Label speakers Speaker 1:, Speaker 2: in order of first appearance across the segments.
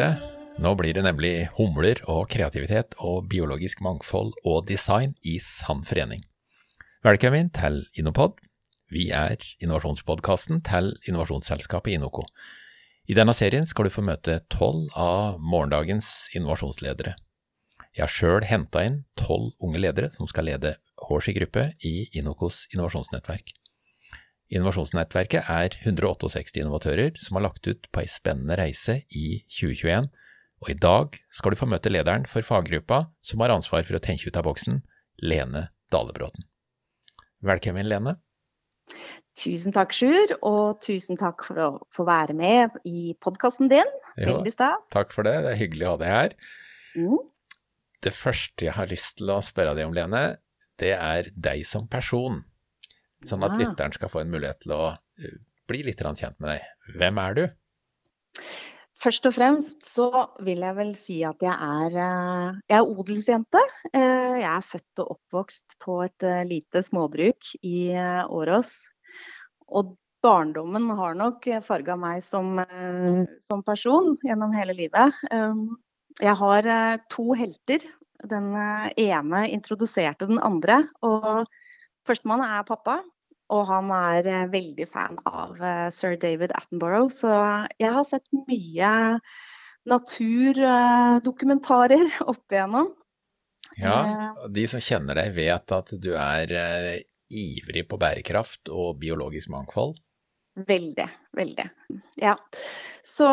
Speaker 1: Fest. Nå blir det nemlig humler og kreativitet og biologisk mangfold og design i sann forening. Velkommen til Innopod. Vi er innovasjonspodkasten til innovasjonsselskapet Inoco. I denne serien skal du få møte tolv av morgendagens innovasjonsledere. Jeg har sjøl henta inn tolv unge ledere som skal lede Horsi gruppe i Inocos innovasjonsnettverk. Innovasjonsnettverket er 168 innovatører som har lagt ut på ei spennende reise i 2021, og i dag skal du få møte lederen for faggruppa som har ansvar for å tenke ut av boksen, Lene Dalebråten. Velkommen, Lene.
Speaker 2: Tusen takk, Sjur, og tusen takk for å få være med i podkasten din. Veldig stas.
Speaker 1: Takk for det, det er hyggelig å ha deg her.
Speaker 2: Mm.
Speaker 1: Det første jeg har lyst til å spørre deg om, Lene, det er deg som person. Sånn at lytteren skal få en mulighet til å uh, bli litt kjent med deg. Hvem er du?
Speaker 2: Først og fremst så vil jeg vel si at jeg er, eh, jeg er odelsjente. Eh, Jeg er født og oppvokst på et eh, lite småbruk i eh, Årås. Og barndommen har nok farga meg som, eh, som person gjennom hele livet. Jeg har eh, to helter. Den eh, ene introduserte den andre. Og førstemann er pappa. Og han er eh, veldig fan av eh, sir David Attenborough, så jeg har sett mye naturdokumentarer opp igjennom.
Speaker 1: Ja, de som kjenner deg vet at du er ivrig på bærekraft og biologisk mangfold.
Speaker 2: Veldig, veldig. Ja. Så,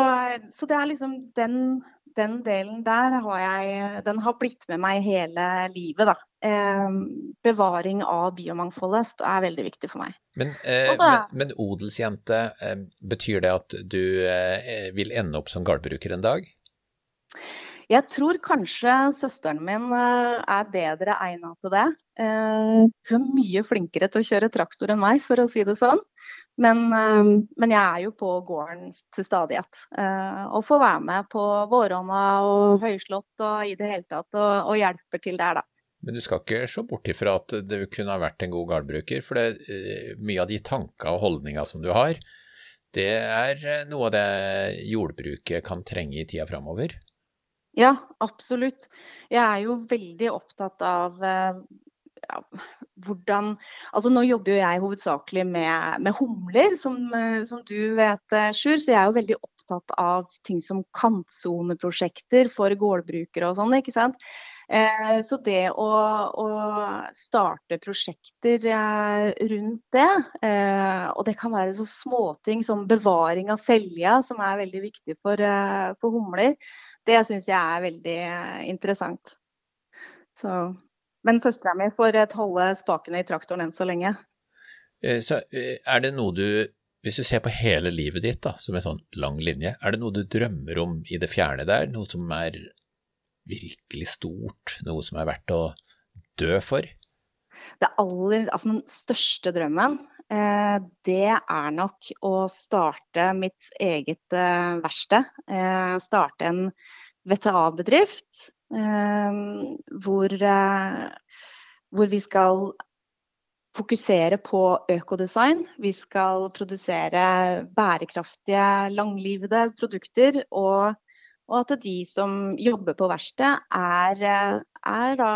Speaker 2: så det er liksom den, den delen der har jeg Den har blitt med meg hele livet, da. Eh, bevaring av biomangfoldet er veldig viktig for meg.
Speaker 1: Men, eh,
Speaker 2: Også,
Speaker 1: men, men odelsjente, eh, betyr det at du eh, vil ende opp som gårdbruker en dag?
Speaker 2: Jeg tror kanskje søsteren min eh, er bedre egnet til det. Eh, Hun er mye flinkere til å kjøre traktor enn meg, for å si det sånn. Men, eh, men jeg er jo på gården til stadighet. eh, Og får være med på våronna og Høyslott og i det hele tatt, og, og hjelper til der, da.
Speaker 1: Men du skal ikke se bort ifra at du kunne ha vært en god gardbruker, for det, eh, mye av de tanker og holdninger som du har, det er eh, noe av det jordbruket kan trenge i tida framover.
Speaker 2: Ja, absolutt. Jeg er jo veldig opptatt av ja, hvordan Altså nå jobber jo jeg hovedsakelig med, med humler, som, eh, som du vet, eh, Sjur. Så jeg er jo veldig opptatt av ting som kantsoneprosjekter for gårdbrukere og sånn, ikke sant. Eh, så det å, å starte prosjekter rundt det, og det kan være så småting som bevaring av selja, som er veldig viktig for, for humler, det syns jeg er veldig interessant. Så, men søstera mi får holde spakene i traktoren enn så lenge.
Speaker 1: Eh, Så eh, er det noe du, hvis du ser på hele livet ditt da, som en sånn lang linje, er det noe du drømmer om i det fjerne der, noe som er virkelig stort, noe som er verdt å dø for?
Speaker 2: Det aller, altså den største drømmen, eh, det er nok å starte mitt eget verksted. Starte en VTA-bedrift hvor, eh, hvor vi skal fokusere på økodesign. Vi skal produsere bærekraftige, langlivede produkter. Og, og at de som jobber på verksted, er, er da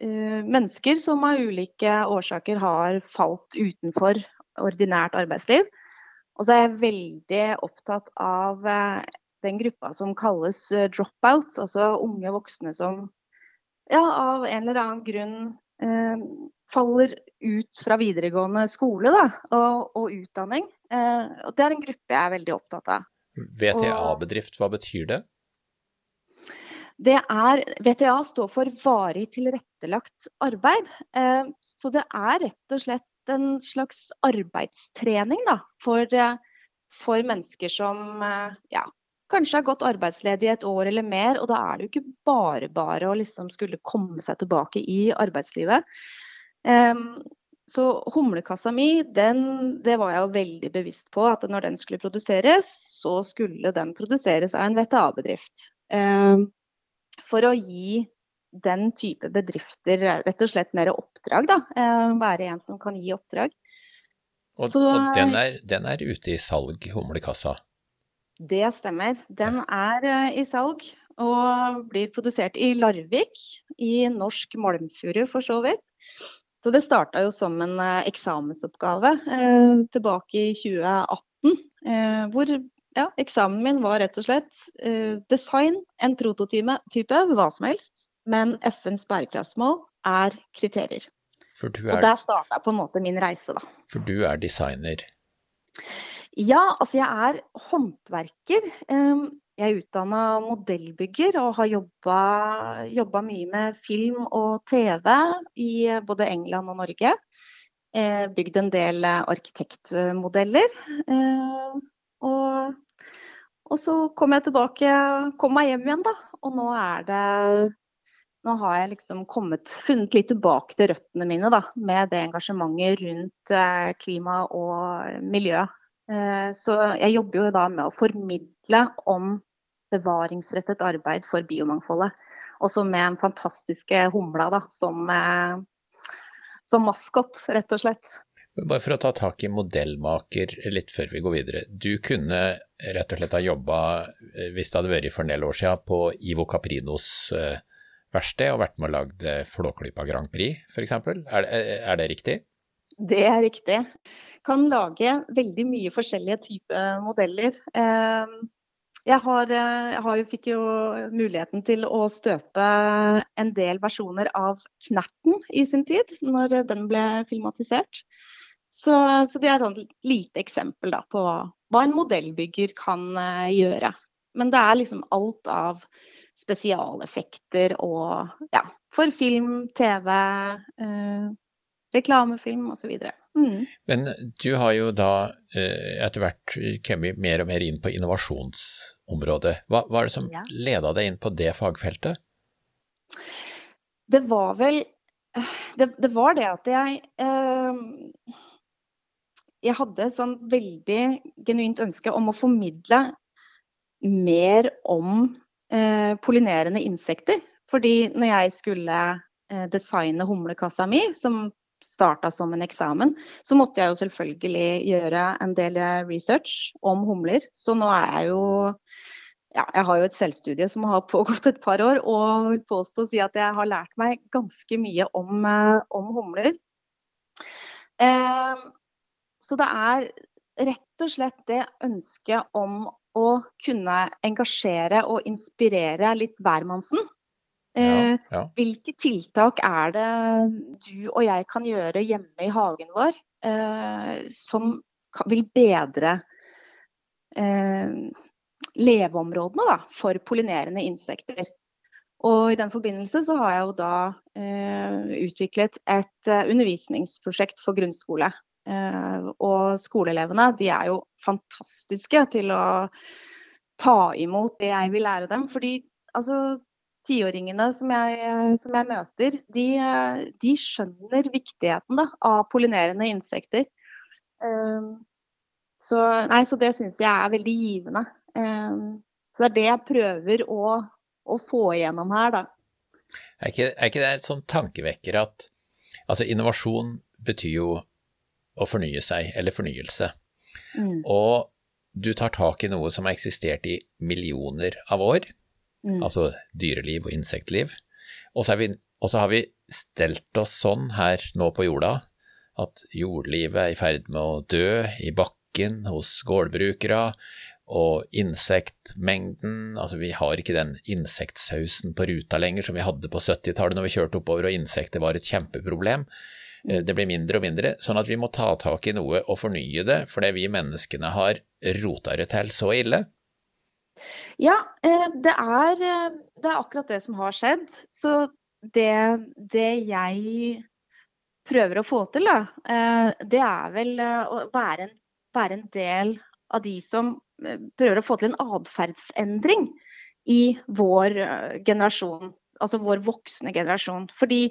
Speaker 2: eh, mennesker som av ulike årsaker har falt utenfor ordinært arbeidsliv. Og så er jeg veldig opptatt av eh, den gruppa som kalles eh, dropouts, altså unge voksne som ja, av en eller annen grunn eh, faller ut fra videregående skole da, og, og utdanning. Eh, og det er en gruppe jeg er veldig opptatt av.
Speaker 1: VTA-bedrift, hva betyr det?
Speaker 2: Det er, VTA står for varig tilrettelagt arbeid. Eh, så det er rett og slett en slags arbeidstrening da, for, eh, for mennesker som eh, ja, kanskje har gått arbeidsledig et år eller mer. Og da er det jo ikke bare bare å liksom skulle komme seg tilbake i arbeidslivet. Um, så humlekassa mi, den, det var jeg jo veldig bevisst på at når den skulle produseres, så skulle den produseres av en VTA-bedrift. Um, for å gi den type bedrifter rett og slett mer oppdrag, da. Um, være en som kan gi oppdrag.
Speaker 1: Og,
Speaker 2: Så-
Speaker 1: og den, er, den er ute i salg, humlekassa.
Speaker 2: Det stemmer. Den er i salg og blir produsert i Larvik, i norsk malmfuru for så vidt. Så det starta jo som en eksamensoppgave eh, tilbake i 2018, eh, hvor ja, eksamen min var rett og slett eh, design en prototype, hva som helst, men FNs bærekraftsmål er kriterier. Er... Og der starta på en måte min reise, da.
Speaker 1: For du er designer?
Speaker 2: Ja, altså jeg er håndverker. Jeg er utdanna modellbygger og har jobba mye med film og TV i både England og Norge. Eh, bygd en del arkitektmodeller. Eh, og, og så kom jeg tilbake, kom meg hjem igjen, da. Og nå er det nå har jeg liksom kommet, funnet litt tilbake til røttene mine da, med det engasjementet rundt eh, klima og miljø. Eh, så jeg jobber jo da med å formidle om bevaringsrettet arbeid for biomangfoldet. Også med en fantastiske humla da, som, eh, som maskot, rett og slett.
Speaker 1: Bare for å ta tak i modellmaker litt før vi går videre. Du kunne rett og slett ha jobba, hvis det hadde vært for en del år siden, på Ivo Caprinos verksted og vært med og lagd eh, Flåklypa Grand Prix f.eks. Er, er det riktig?
Speaker 2: Det er riktig. Kan lage veldig mye forskjellige typer modeller. Ehm, jeg, har, eh, jeg har, fikk jo muligheten til å støpe en del versjoner av Knerten i sin tid, når den ble filmatisert. Så, så det er et lite eksempel da, på hva en modellbygger kan eh, gjøre. Men det er liksom alt av spesialeffekter og ja, for film, TV, eh, reklamefilm osv.
Speaker 1: Mm. Men du har jo da eh, etter hvert kommet mer og mer inn på innovasjonsområdet. Hva, var det som ja. leda deg inn på det fagfeltet?
Speaker 2: Det var vel det, det var det at jeg eh, Jeg hadde et sånn veldig genuint ønske om å formidle mer om eh, pollinerende insekter. Fordi når jeg skulle eh, designe humlekassa mi, som starta som en eksamen, så måtte jeg jo selvfølgelig gjøre en del research om humler. Så nå er jeg jo ja, jeg har jo et selvstudie som har pågått et par år, og vil påstå å si at jeg har lært meg ganske mye om, eh, om humler. Eh, så det er rett og slett det ønsket om å kunne engasjere og inspirere litt hvermannsen. Ja, eh, ja. Hvilke tiltak er det du og jeg kan gjøre hjemme i hagen vår eh, som vil bedre eh, leveområdene da, for pollinerende insekter? Og I den forbindelse så har jeg jo da eh, utviklet et undervisningsprosjekt for grunnskole. Eh, og skoleelevene de er jo fantastiske til å ta imot det jeg vil lære dem. Fordi altså, tiåringene som som jeg møter, de, de, skjønner viktigheten da, av pollinerende insekter. Um, så, nei, så det syns jeg er veldig givende. Um, så det er det jeg prøver å, å få igjennom her, da.
Speaker 1: Er ikke, er ikke det et sånn tankevekker at altså innovasjon betyr jo å fornye seg, eller fornyelse. Mm. Og du tar tak i noe som har eksistert i millioner av år, mm. altså dyreliv og insektliv. Og så, vi, og så, har vi stelt oss sånn her nå på jorda at jordlivet er i ferd med å dø i bakken hos gårdbrukere, og insektmengden Altså, vi har ikke den insektsausen på ruta lenger som vi hadde på 70-tallet når vi kjørte oppover og insekter var et kjempeproblem. Eh, det blir mindre og mindre, sånn at vi må ta tak i noe og fornye det, fordi vi menneskene har rota det til så ille.
Speaker 2: Ja, eh, det er, eh, det er akkurat det som har skjedd. Så det, det jeg prøver å få til, da, det er vel å være en, være en del av de som prøver å få til en atferdsendring i vår generasjon, altså vår voksne generasjon. Fordi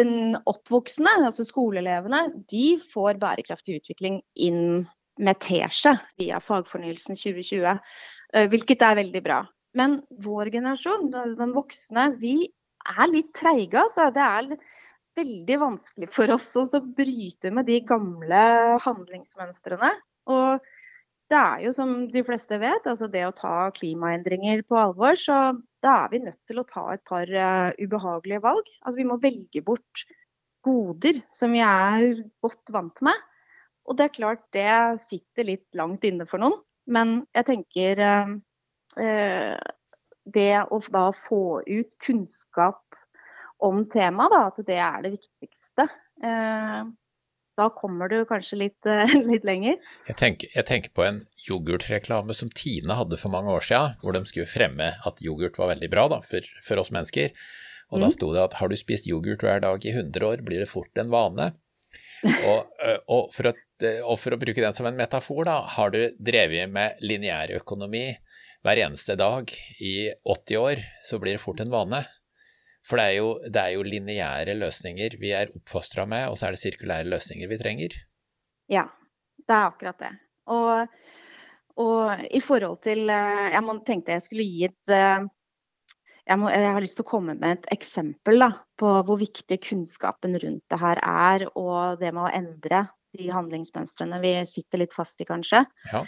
Speaker 2: den oppvoksende, altså skoleelevene, de får bærekraftig utvikling inn med teskje via Fagfornyelsen 2020, eh, hvilket er veldig bra. Men vår generasjon, den voksne, vi er litt treige. Altså. Det er veldig vanskelig for oss å bryte med de gamle handlingsmønstrene. Og det er jo som de fleste vet, altså det å ta klimaendringer på alvor, så da er vi nødt til å ta et par uh, ubehagelige valg. Altså vi må velge bort goder som vi er godt vant med. Og det er klart det sitter litt langt inne for noen. Men jeg tenker uh, det å da få ut kunnskap om temaet, at det er det viktigste. Eh, da kommer du kanskje litt, eh, litt lenger.
Speaker 1: Jeg tenker, jeg tenker, på en yoghurtreklame som Tine hadde for mange år siden, hvor de skulle fremme at yoghurt var veldig bra da, for, for, oss mennesker. Og mm. da sto det at har du spist yoghurt hver dag i 100 år, blir det fort en vane. Og, og, for å, og, for å, bruke den som en metafor, da, har du drevet med lineærøkonomi hver eneste dag i 80 år, så blir det fort en vane. For det er jo, det jo lineære løsninger vi er oppfostra med, og så er det sirkulære løsninger vi trenger.
Speaker 2: Ja, det er akkurat det. Og, og i forhold til eh, Jeg tenkte jeg skulle gi et eh, jeg, må, jeg, har lyst til å komme med et eksempel da, på hvor viktig kunnskapen rundt det her er, og det med å endre de handlingsmønstrene vi sitter litt fast i, kanskje. Ja.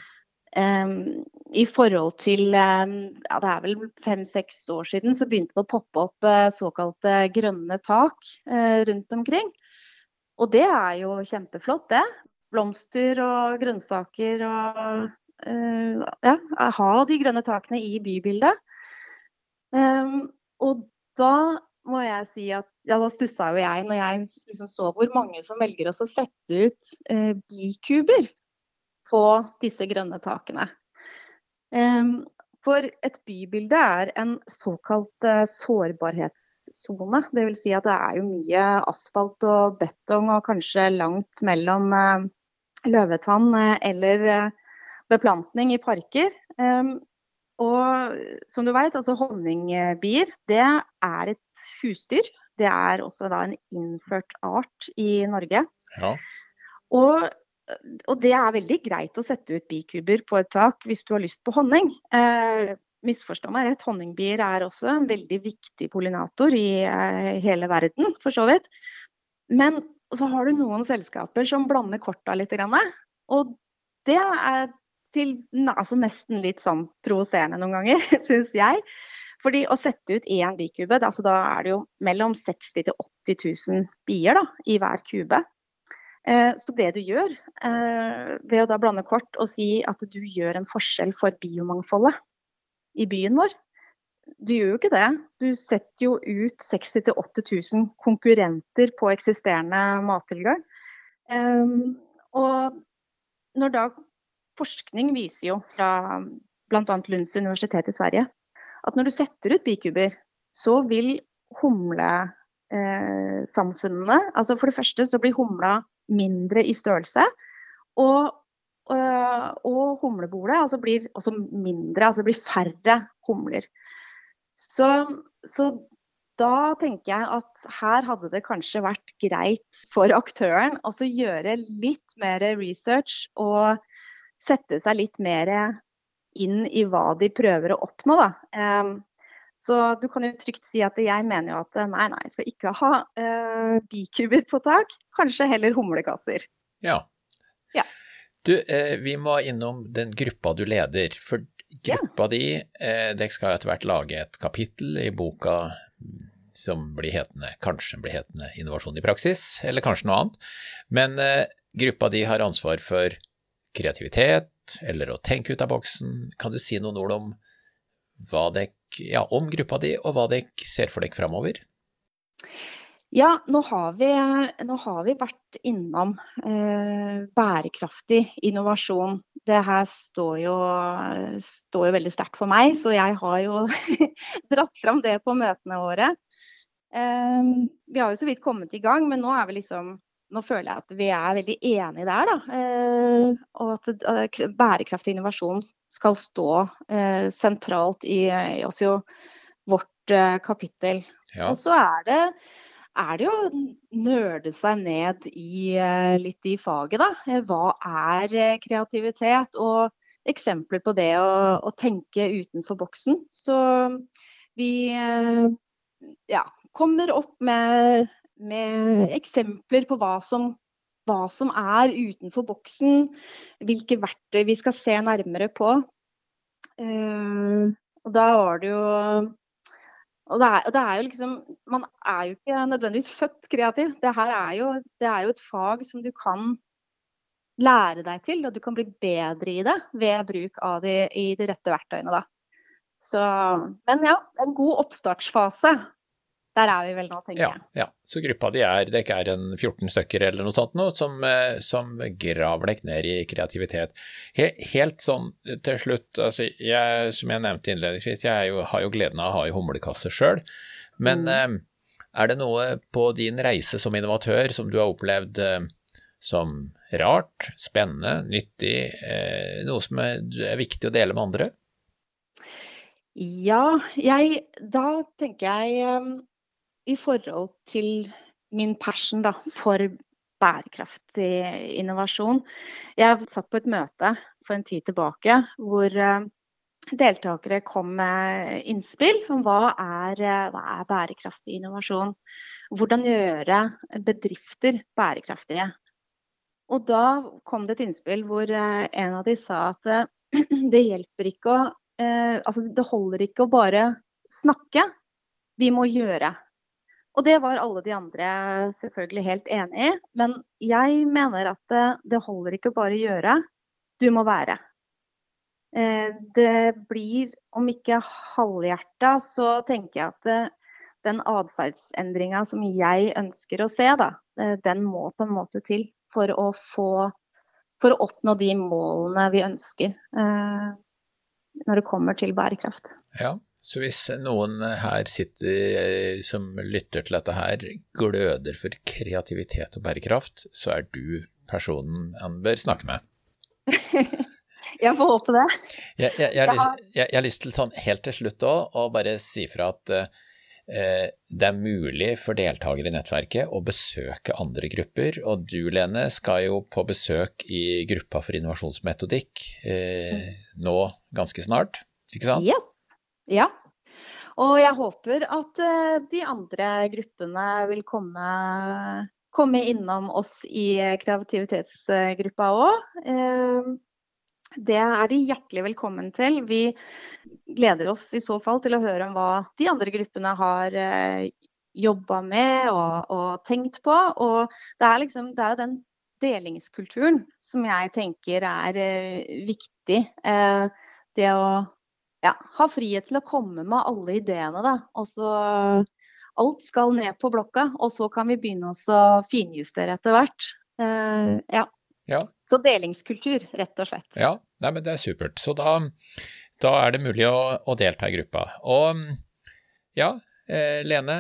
Speaker 2: Um, I forhold til um, ja, Det er vel fem-seks år siden så begynte det å poppe opp uh, såkalte grønne tak uh, rundt omkring. Og det er jo kjempeflott, det. Blomster og grønnsaker og uh, ja, ha de grønne takene i bybildet. Um, og da må jeg si at ja, da stussa jo jeg når jeg liksom så hvor mange som velger å sette ut bikuber på disse grønne takene. For et bybilde er en såkalt eh, sårbarhetssone. Dvs. Si at det er jo mye asfalt og betong og kanskje langt mellom eh, løvetann eh, eller beplantning i parker. Og som du vet, altså honningbier det er et husdyr. Det er også da en innført art i Norge. Ja. Og og det er veldig greit å sette ut bikuber på et tak hvis du har lyst på honning. Eh, misforstå meg rett, honningbier er også en veldig viktig pollinator i eh, hele verden, for så vidt. Men så har du noen selskaper som blander korta litt. Og det er til altså nesten litt sånn provoserende noen ganger, syns jeg. Fordi å sette ut én bikube, altså da er det jo mellom 60 000 til 80 000 bier da, i hver kube. Eh, så det du gjør eh, ved å da blande kort og si at du gjør en forskjell for biomangfoldet i byen vår, du gjør jo ikke det. Du setter jo ut 60 000-80 000 konkurrenter på eksisterende mattilgang. Eh, og når da forskning viser jo fra bl.a. Lunds universitet i Sverige at når du setter ut bikuber, så vil humlesamfunnene altså For det første så blir humla mindre i størrelse. Og, øh, og humlebolet altså blir også mindre, altså blir færre humler. Så, så, da tenker jeg at her hadde det kanskje vært greit for aktøren å gjøre litt mer research og sette seg litt mer inn i hva de prøver å oppnå. Da. Um, så du kan jo trygt si at jeg mener jo at nei, nei, jeg skal ikke ha uh, bikuber på tak. Kanskje heller humlekasser.
Speaker 1: Ja. ja. Du, eh, vi må innom den gruppa du leder. For gruppa ja. di, eh, dere skal etter hvert lage et kapittel i boka som blir hetende, kanskje blir hetende Innovasjon i praksis, eller kanskje noe annet. Men eh, gruppa di har ansvar for kreativitet, eller å tenke ut av boksen. Kan du si noen ord om dere ja, om gruppa di, og hva dere ser for dere framover?
Speaker 2: Ja, nå har, vi, nå har vi vært innom eh, bærekraftig innovasjon. Det her står jo, står jo veldig sterkt for meg, så jeg har jo dratt fram det på møtene våre. Eh, vi har jo så vidt kommet i gang, men nå er vi liksom nå føler jeg at vi er veldig enige der. Da. Eh, og at eh, bærekraftig innovasjon skal stå eh, sentralt i, i også vårt kapittel. Ja. Og så er det, er det jo nerde seg ned i litt i faget, da. Hva er kreativitet? Og eksempler på det å, å tenke utenfor boksen. Så vi ja, kommer opp med med eksempler på hva som hva som er utenfor boksen, hvilke verktøy vi skal se nærmere på. Uh, og da var det jo og det, er, og det, er, jo liksom Man er jo ikke nødvendigvis født kreativ. Det her er jo, det er jo et fag som du kan lære deg til, og du kan bli bedre i det ved bruk av de, i de rette verktøyene. Da. Så, men ja, en god oppstartsfase. Der er vi vel nå, tenker
Speaker 1: ja,
Speaker 2: jeg.
Speaker 1: Ja, så gruppa di er, det ikke er en 14 stykker eller noe sånt noe, som, eh, som graver deg ned i kreativitet. Helt sånn til slutt, altså jeg, som jeg nevnte innledningsvis, jeg jo, har jo gleden av å ha i humlekasse sjøl. Men mm. eh, er det noe på din reise som innovatør som du har opplevd eh, som rart, spennende, nyttig, noe som er, er viktig å dele med andre?
Speaker 2: Ja, jeg, da tenker jeg i forhold til min passion da, for bærekraftig innovasjon. Jeg satt på et møte for en tid tilbake hvor uh, deltakere kom med innspill om hva er, uh, hva er bærekraftig innovasjon. Hvordan gjøre bedrifter bærekraftige. Og da kom det et innspill hvor uh, en av de sa at det hjelper ikke å eh, altså det holder ikke å bare snakke, vi må gjøre. Og det var alle de andre selvfølgelig helt enig i. Men jeg mener at det, det holder ikke bare å gjøre, du må være. Eh, det blir, om ikke halvhjerta, så tenker jeg at det, den atferdsendringa som jeg ønsker å se, da, eh, den må på en måte til for å få For å oppnå de målene vi ønsker. Eh, når det kommer til bærekraft.
Speaker 1: Ja, så hvis noen her sitter eh, som lytter til dette her, gløder for kreativitet og bærekraft, så er du personen han bør snakke med.
Speaker 2: jeg får håpe det.
Speaker 1: Jeg, jeg, jeg, har lyst, jeg, har lyst til sånn helt til slutt òg å bare si fra at Eh, det er mulig for deltakere i nettverket å besøke andre grupper, og du Lene skal jo på besøk i gruppa for innovasjonsmetodikk eh, nå ganske snart, ikke sant?
Speaker 2: Yes. Ja. Og jeg håper at eh, de andre gruppene vil komme, komme innom oss i kreativitetsgruppa òg. Det er de hjertelig velkommen til. Vi gleder oss i så fall til å høre om hva de andre gruppene har eh, jobba med og, og, tenkt på. Og det er liksom det er den delingskulturen som jeg tenker er eh, viktig. Eh, det å ja, ha frihet til å komme med alle ideene, da. Og så alt skal ned på blokka, og så kan vi begynne å finjustere etter hvert. Uh, ja.
Speaker 1: Ja.
Speaker 2: Så delingskultur, rett og slett.
Speaker 1: Ja, nei, men det er supert. Så da, da er det mulig å, å, delta i gruppa. Og ja, eh, Lene,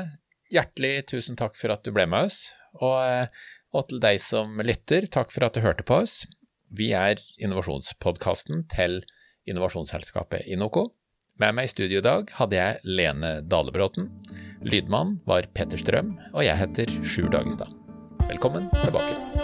Speaker 1: hjertelig tusen takk for at du ble med oss. Og, eh, og til deg som lytter, takk for at du hørte på oss. Vi er innovasjonspodkasten til innovasjonsselskapet Inoco. Med meg i studio i dag hadde jeg Lene Dalebråten. Lydmann var Petter Strøm, og jeg heter Sjur Dagestad. Velkommen tilbake.